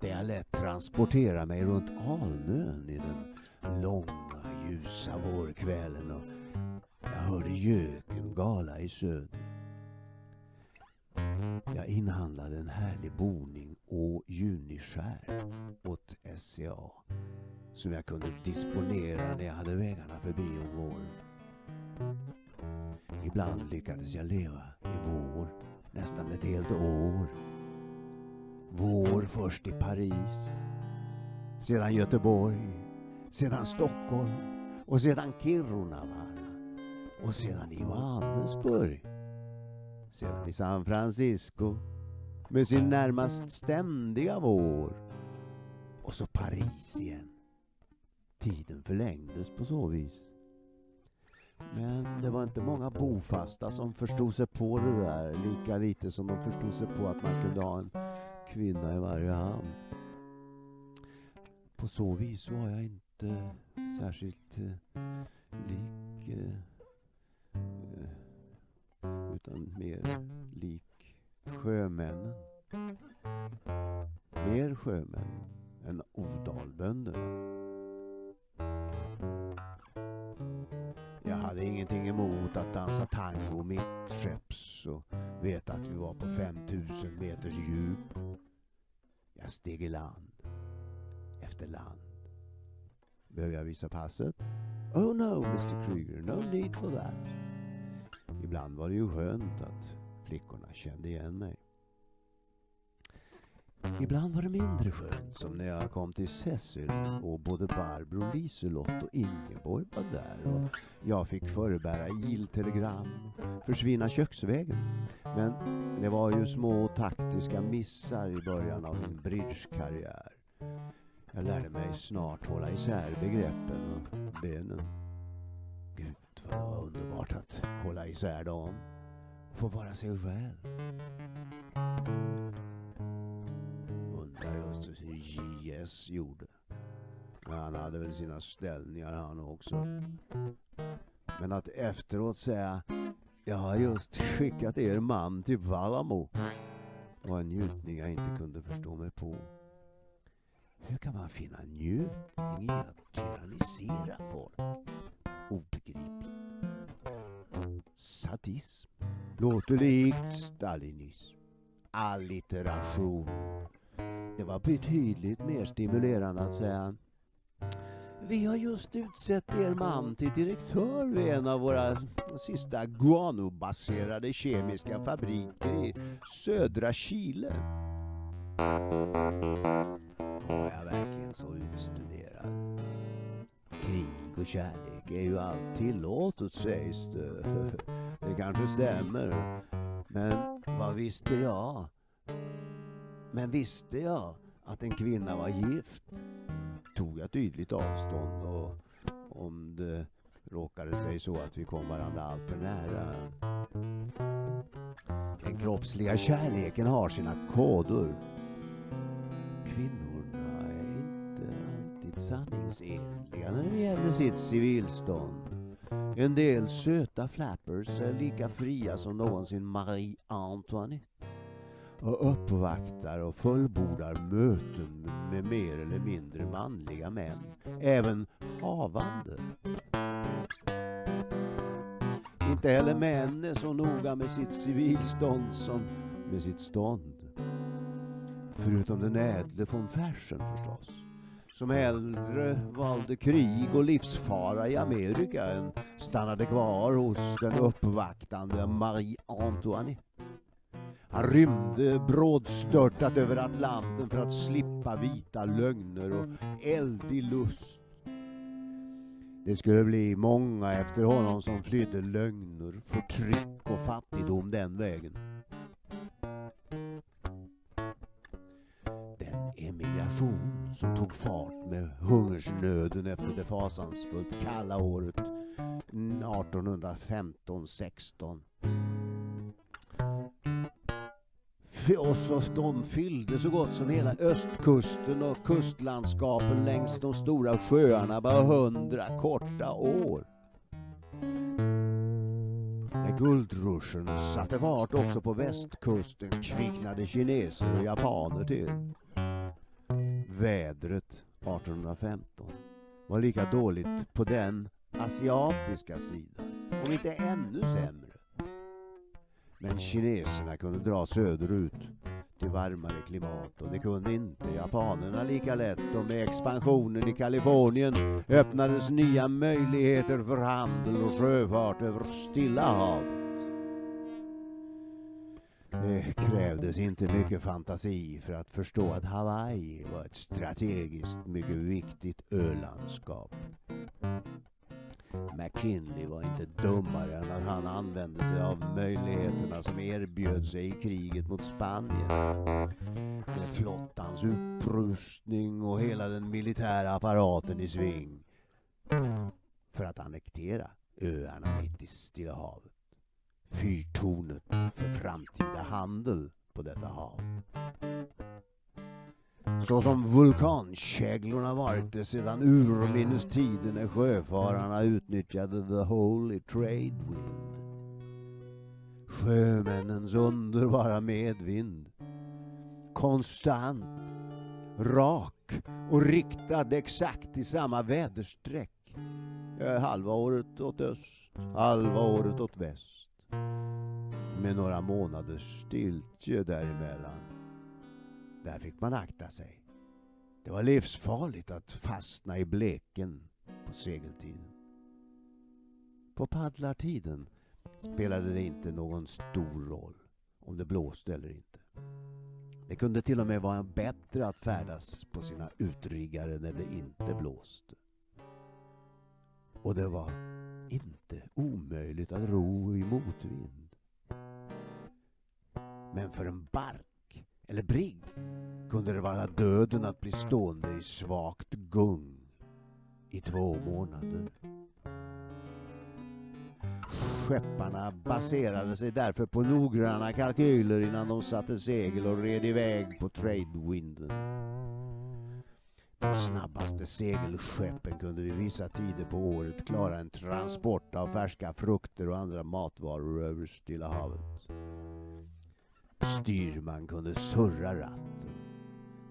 Där jag lätt transportera mig runt Alnön i den långa ljusa vårkvällen och jag hörde göken gala i söder. Jag inhandlade en härlig boning Å juniskär åt SCA som jag kunde disponera när jag hade vägarna förbi om våren. Ibland lyckades jag leva i vår nästan ett helt år. Vår först i Paris, sedan Göteborg, sedan Stockholm och sedan Kirunavaara och sedan i Johannesburg. Sedan i San Francisco med sin närmast ständiga vår och så Paris igen. Tiden förlängdes på så vis. Men det var inte många bofasta som förstod sig på det där. Lika lite som de förstod sig på att man kunde ha en kvinna i varje hamn. På så vis var jag inte särskilt eh, lik eh, eh utan mer lik sjömännen. Mer sjömän än odalbönder. Dansa tango mittskepps och veta att vi var på 5000 meters djup. Jag steg i land efter land. Behöver jag visa passet? Oh no, Mr Krüger, no need for that. Ibland var det ju skönt att flickorna kände igen mig. Mm. Ibland var det mindre skönt, som när jag kom till Cecil och både Barbro, Liselott och Ingeborg var där och jag fick förebära iltelegram, försvinna köksvägen. Men det var ju små taktiska missar i början av min bridgekarriär. Jag lärde mig snart hålla isär begreppen och benen. Gud vad det var underbart att hålla isär dem. Få vara sig själv. J.S. gjorde. Han hade väl sina ställningar han också. Men att efteråt säga jag har just skickat er man till Valamo. var en njutning jag inte kunde förstå mig på. Hur kan man finna njutning i att tyrannisera folk? Obegripligt. Sadism. Låter likt stalinism. Allitteration. Det var betydligt mer stimulerande att säga vi har just utsett er man till direktör vid en av våra sista guanobaserade kemiska fabriker i södra Chile. Var jag verkligen så utstuderad? Krig och kärlek är ju allt tillåtet sägs det. Det kanske stämmer. Men vad visste jag? Men visste jag att en kvinna var gift tog jag tydligt avstånd och om det råkade sig så att vi kom varandra allt för nära. Den kroppsliga kärleken har sina koder. Kvinnorna är inte alltid sanningsenliga när det gäller sitt civilstånd. En del söta flappers är lika fria som någonsin Marie Antoinette och uppvaktar och fullbordar möten med mer eller mindre manliga män, även havande. Inte heller män är så noga med sitt civilstånd som med sitt stånd. Förutom den ädle von Fersen förstås. Som hellre valde krig och livsfara i Amerika än stannade kvar hos den uppvaktande Marie Antoinette. Han rymde brådstörtat över Atlanten för att slippa vita lögner och eldig lust. Det skulle bli många efter honom som flydde lögner, förtryck och fattigdom den vägen. Den emigration som tog fart med hungersnöden efter det fasansfullt kalla året 1815-16 och så de fyllde så gott som hela östkusten och kustlandskapen längs de stora sjöarna bara hundra korta år. När guldruschen satte fart också på västkusten kvicknade kineser och japaner till. Vädret 1815 var lika dåligt på den asiatiska sidan, om inte ännu sämre. Men kineserna kunde dra söderut till varmare klimat och det kunde inte japanerna lika lätt och med expansionen i Kalifornien öppnades nya möjligheter för handel och sjöfart över Stilla havet. Det krävdes inte mycket fantasi för att förstå att Hawaii var ett strategiskt mycket viktigt ölandskap. McKinley var inte dummare än att han använde sig av möjligheterna som erbjöd sig i kriget mot Spanien. Med flottans upprustning och hela den militära apparaten i sving för att annektera öarna mitt i Stilla havet. Fyrtornet för framtida handel på detta hav. Så som vulkankäglorna varit det sedan urminnes tider när sjöfararna utnyttjade the holy trade wind. Sjömännens underbara medvind. Konstant, rak och riktad exakt i samma väderstreck. Eh, halva året åt öst, halva året åt väst. Med några månaders stiltje däremellan. Där fick man akta sig. Det var livsfarligt att fastna i bleken på segeltiden. På paddlartiden spelade det inte någon stor roll om det blåste eller inte. Det kunde till och med vara bättre att färdas på sina utriggare när det inte blåste. Och det var inte omöjligt att ro i motvind. Men för en bark eller brigg kunde det vara döden att bli stående i svagt gung i två månader. Skepparna baserade sig därför på noggranna kalkyler innan de satte segel och red iväg på tradewinden. De snabbaste segelskeppen kunde vid vissa tider på året klara en transport av färska frukter och andra matvaror över Stilla havet. Styrman kunde surra ratten.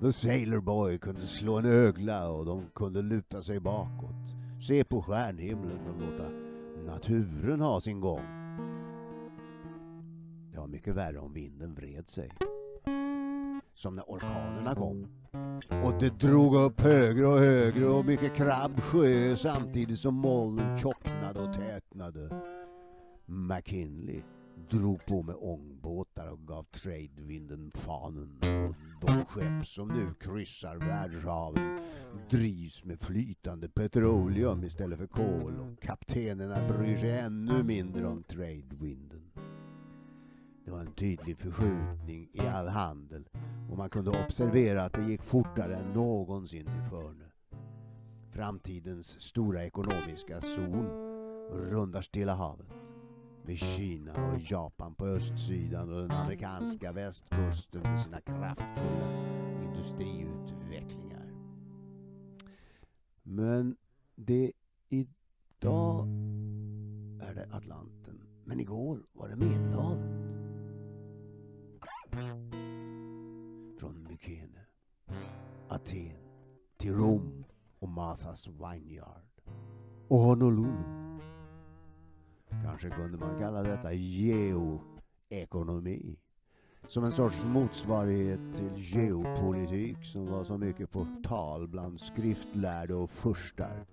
The Sailor Boy kunde slå en ögla och de kunde luta sig bakåt, se på stjärnhimlen och låta naturen ha sin gång. Det var mycket värre om vinden vred sig. Som när orkanerna kom. Och det drog upp högre och högre och mycket krabb sjö samtidigt som molnen tjocknade och tätnade. McKinley drog på med ångbåtar och gav tradevinden fanen. Och de skepp som nu kryssar världshaven drivs med flytande petroleum istället för kol och kaptenerna bryr sig ännu mindre om tradevinden. Det var en tydlig förskjutning i all handel och man kunde observera att det gick fortare än någonsin i förne. Framtidens stora ekonomiska zon rundar Stilla havet med Kina och Japan på östsidan och den amerikanska västkusten med sina kraftfulla industriutvecklingar. Men det idag är det Atlanten. Men igår var det Medelhavet. Från Mykene, Aten till Rom och Marthas Vineyard och Honolulu. Kanske kunde man kalla detta geoekonomi. Som en sorts motsvarighet till geopolitik som var så mycket på tal bland skriftlärde och furstar.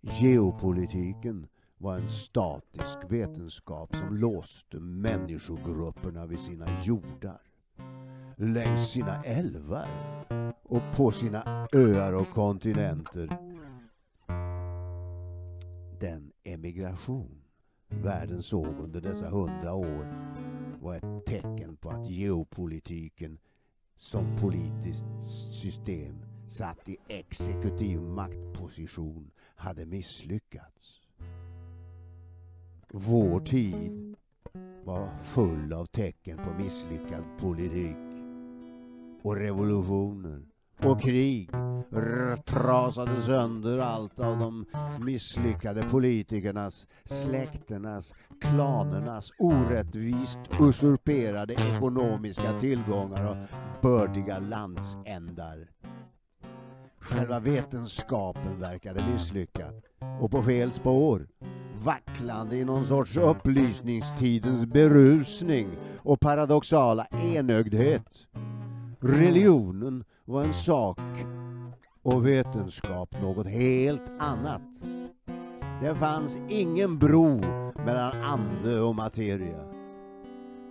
Geopolitiken var en statisk vetenskap som låste människogrupperna vid sina jordar, längs sina älvar och på sina öar och kontinenter. Den emigration världen såg under dessa hundra år var ett tecken på att geopolitiken som politiskt system satt i exekutiv maktposition hade misslyckats. Vår tid var full av tecken på misslyckad politik och revolutioner och krig trasade sönder allt av de misslyckade politikernas, släkternas, klanernas orättvist usurperade ekonomiska tillgångar och bördiga landsändar. Själva vetenskapen verkade misslyckad och på fel spår vacklande i någon sorts upplysningstidens berusning och paradoxala enögdhet. Religionen var en sak och vetenskap något helt annat. Det fanns ingen bro mellan ande och materia.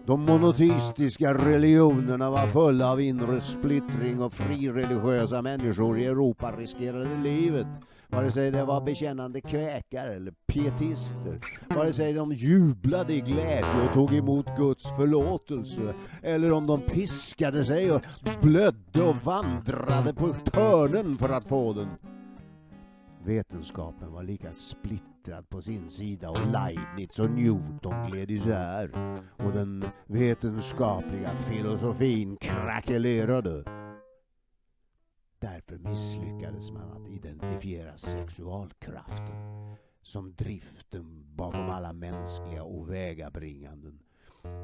De monoteistiska religionerna var fulla av inre splittring och frireligiösa människor i Europa riskerade livet. Vare sig det var bekännande kväkare eller pietister. Vare sig de jublade i glädje och tog emot Guds förlåtelse. Eller om de piskade sig och blödde och vandrade på törnen för att få den. Vetenskapen var lika splittrad på sin sida och Leibniz och Newton gled isär och den vetenskapliga filosofin krackelerade. Därför misslyckades man att identifiera sexualkraften som driften bakom alla mänskliga åvägabringanden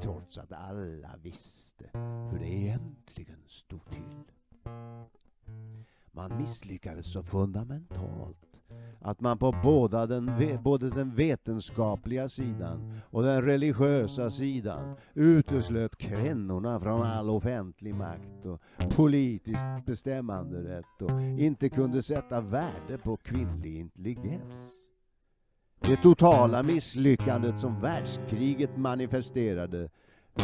trots att alla visste hur det egentligen stod till. Man misslyckades så fundamentalt att man på båda den, både den vetenskapliga sidan och den religiösa sidan uteslöt kvinnorna från all offentlig makt och politisk bestämmanderätt och inte kunde sätta värde på kvinnlig intelligens. Det totala misslyckandet som världskriget manifesterade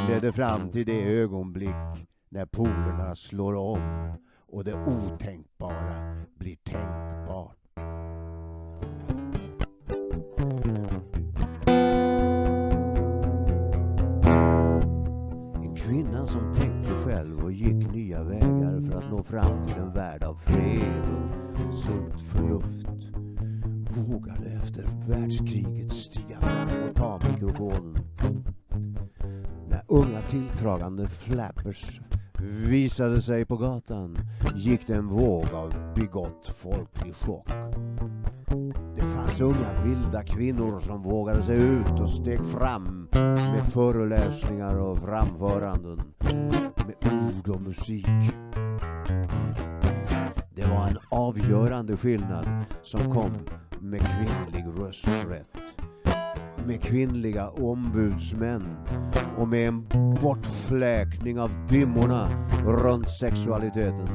ledde fram till det ögonblick när polerna slår om och det otänkbara blir tänkbart. Kvinnan som tänkte själv och gick nya vägar för att nå fram till en värld av fred och sunt förnuft vågade efter världskriget stiga fram och ta mikrofonen. När unga tilltragande flappers visade sig på gatan gick det en våg av bigott folklig chock. Unga vilda kvinnor som vågade sig ut och steg fram med föreläsningar och framföranden med ord och musik. Det var en avgörande skillnad som kom med kvinnlig rösträtt med kvinnliga ombudsmän och med en bortfläkning av dimmorna runt sexualiteten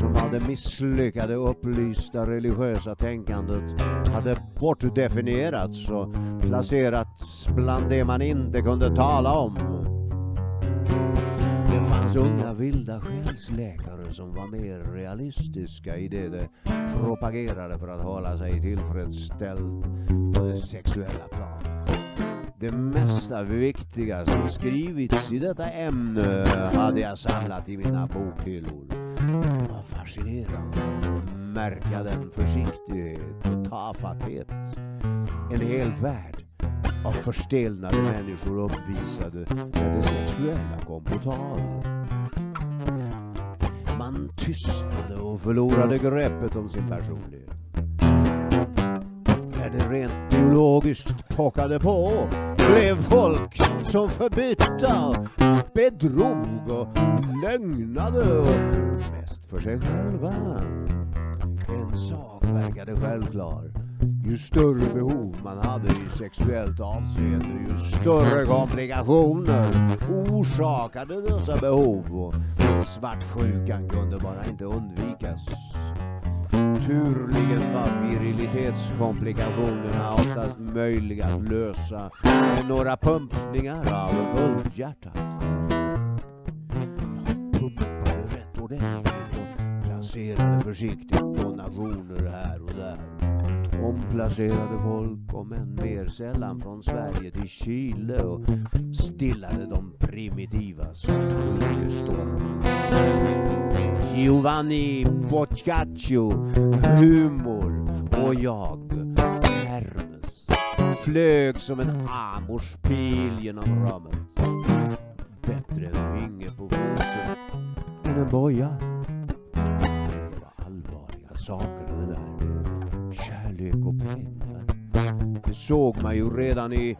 som hade misslyckade upplysta religiösa tänkandet hade bortdefinierats och placerats bland det man inte kunde tala om. Det fanns unga vilda själsläkare som var mer realistiska i det de propagerade för att hålla sig tillfredsställd på det sexuella planet. Det mesta viktiga som skrivits i detta ämne hade jag samlat i mina bokhyllor. Det var fascinerande märka den försiktighet och tafatthet en hel värld av förstelnade människor uppvisade när det sexuella kom på tal. Man tystnade och förlorade greppet om sin personlighet. När det rent biologiskt pockade på blev folk som förbytta, bedrog och lögnade och mest för sig själva. En sak verkade självklar. Ju större behov man hade i sexuellt avseende, ju större komplikationer orsakade dessa behov och svartsjukan kunde bara inte undvikas. Naturligen var virilitetskomplikationerna oftast möjliga att lösa med några pumpningar av guldhjärtat. Jag pumpade rätt ordentligt och placerade försiktigt donationer här och där. Omplacerade folk, om än mer sällan från Sverige till Chile och stillade de primitiva svartsjukestormarna. Giovanni Boccaccio, humor och jag, Hermes, flög som en amorspil genom rummet. Bättre en vinge på foten än en boja. Det var allvarliga saker det där. Kärlek och pengar. Det såg man ju redan i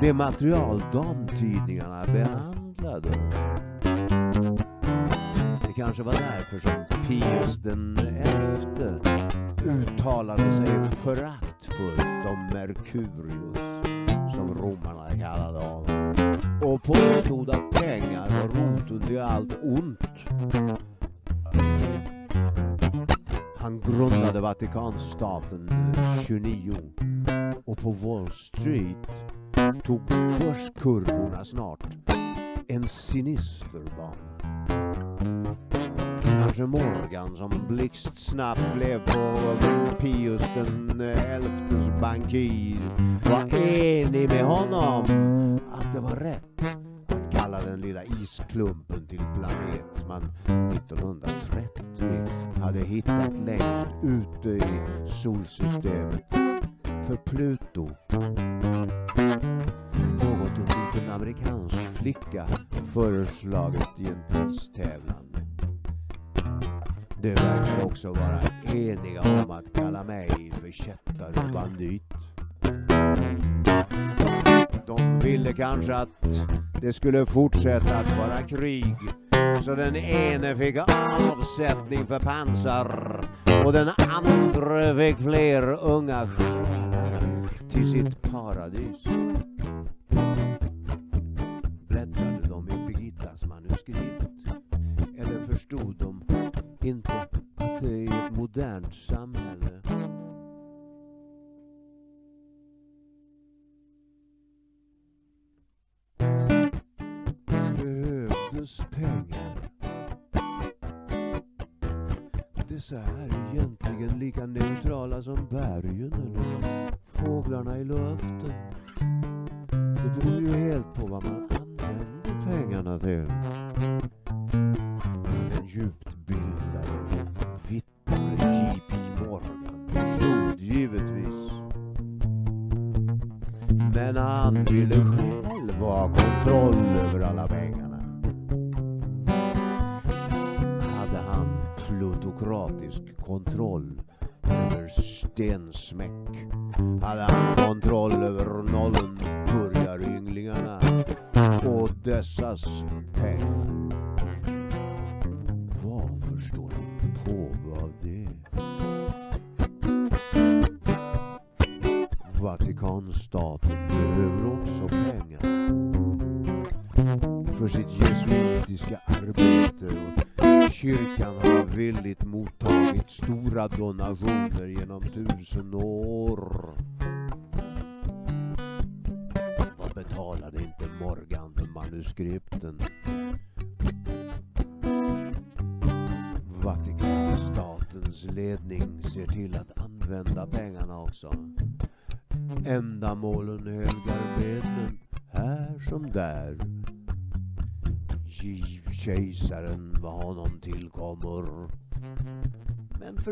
det material damtidningarna behandlade kanske var därför som Pius den elfte uttalade sig föraktfullt om Merkurius, som romarna kallade honom, och påstod att pengar var roten till allt ont. Han grundade Vatikanstaten 29 och på Wall Street tog börskurvorna snart en sinister bana. Kanske Morgan som blixtsnabbt blev på Pius den elftes bankir var enig med honom att det var rätt att kalla den lilla isklumpen till planet man 1930 hade hittat längst ute i solsystemet för Pluto. Något en liten amerikansk flicka föreslagit i en pristävlan. De verkar också vara eniga om att kalla mig för kättare och bandit. De ville kanske att det skulle fortsätta att vara krig så den ene fick avsättning för pansar och den andra fick fler unga själar till sitt paradis. Bläddrade de i Birgittas manuskript? Eller förstod de inte att det i ett modernt samhälle behövdes pengar. Dessa är egentligen lika neutrala som bergen eller fåglarna i luften. Det beror ju helt på vad man använder pengarna till. Den djupt han ville själv ha kontroll över alla pengarna. Hade han plutokratisk kontroll över stensmäck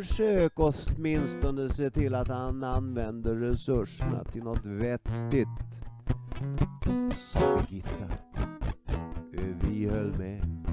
försök åtminstone se till att han använder resurserna till något vettigt. Sa Birgitta. Vi höll med.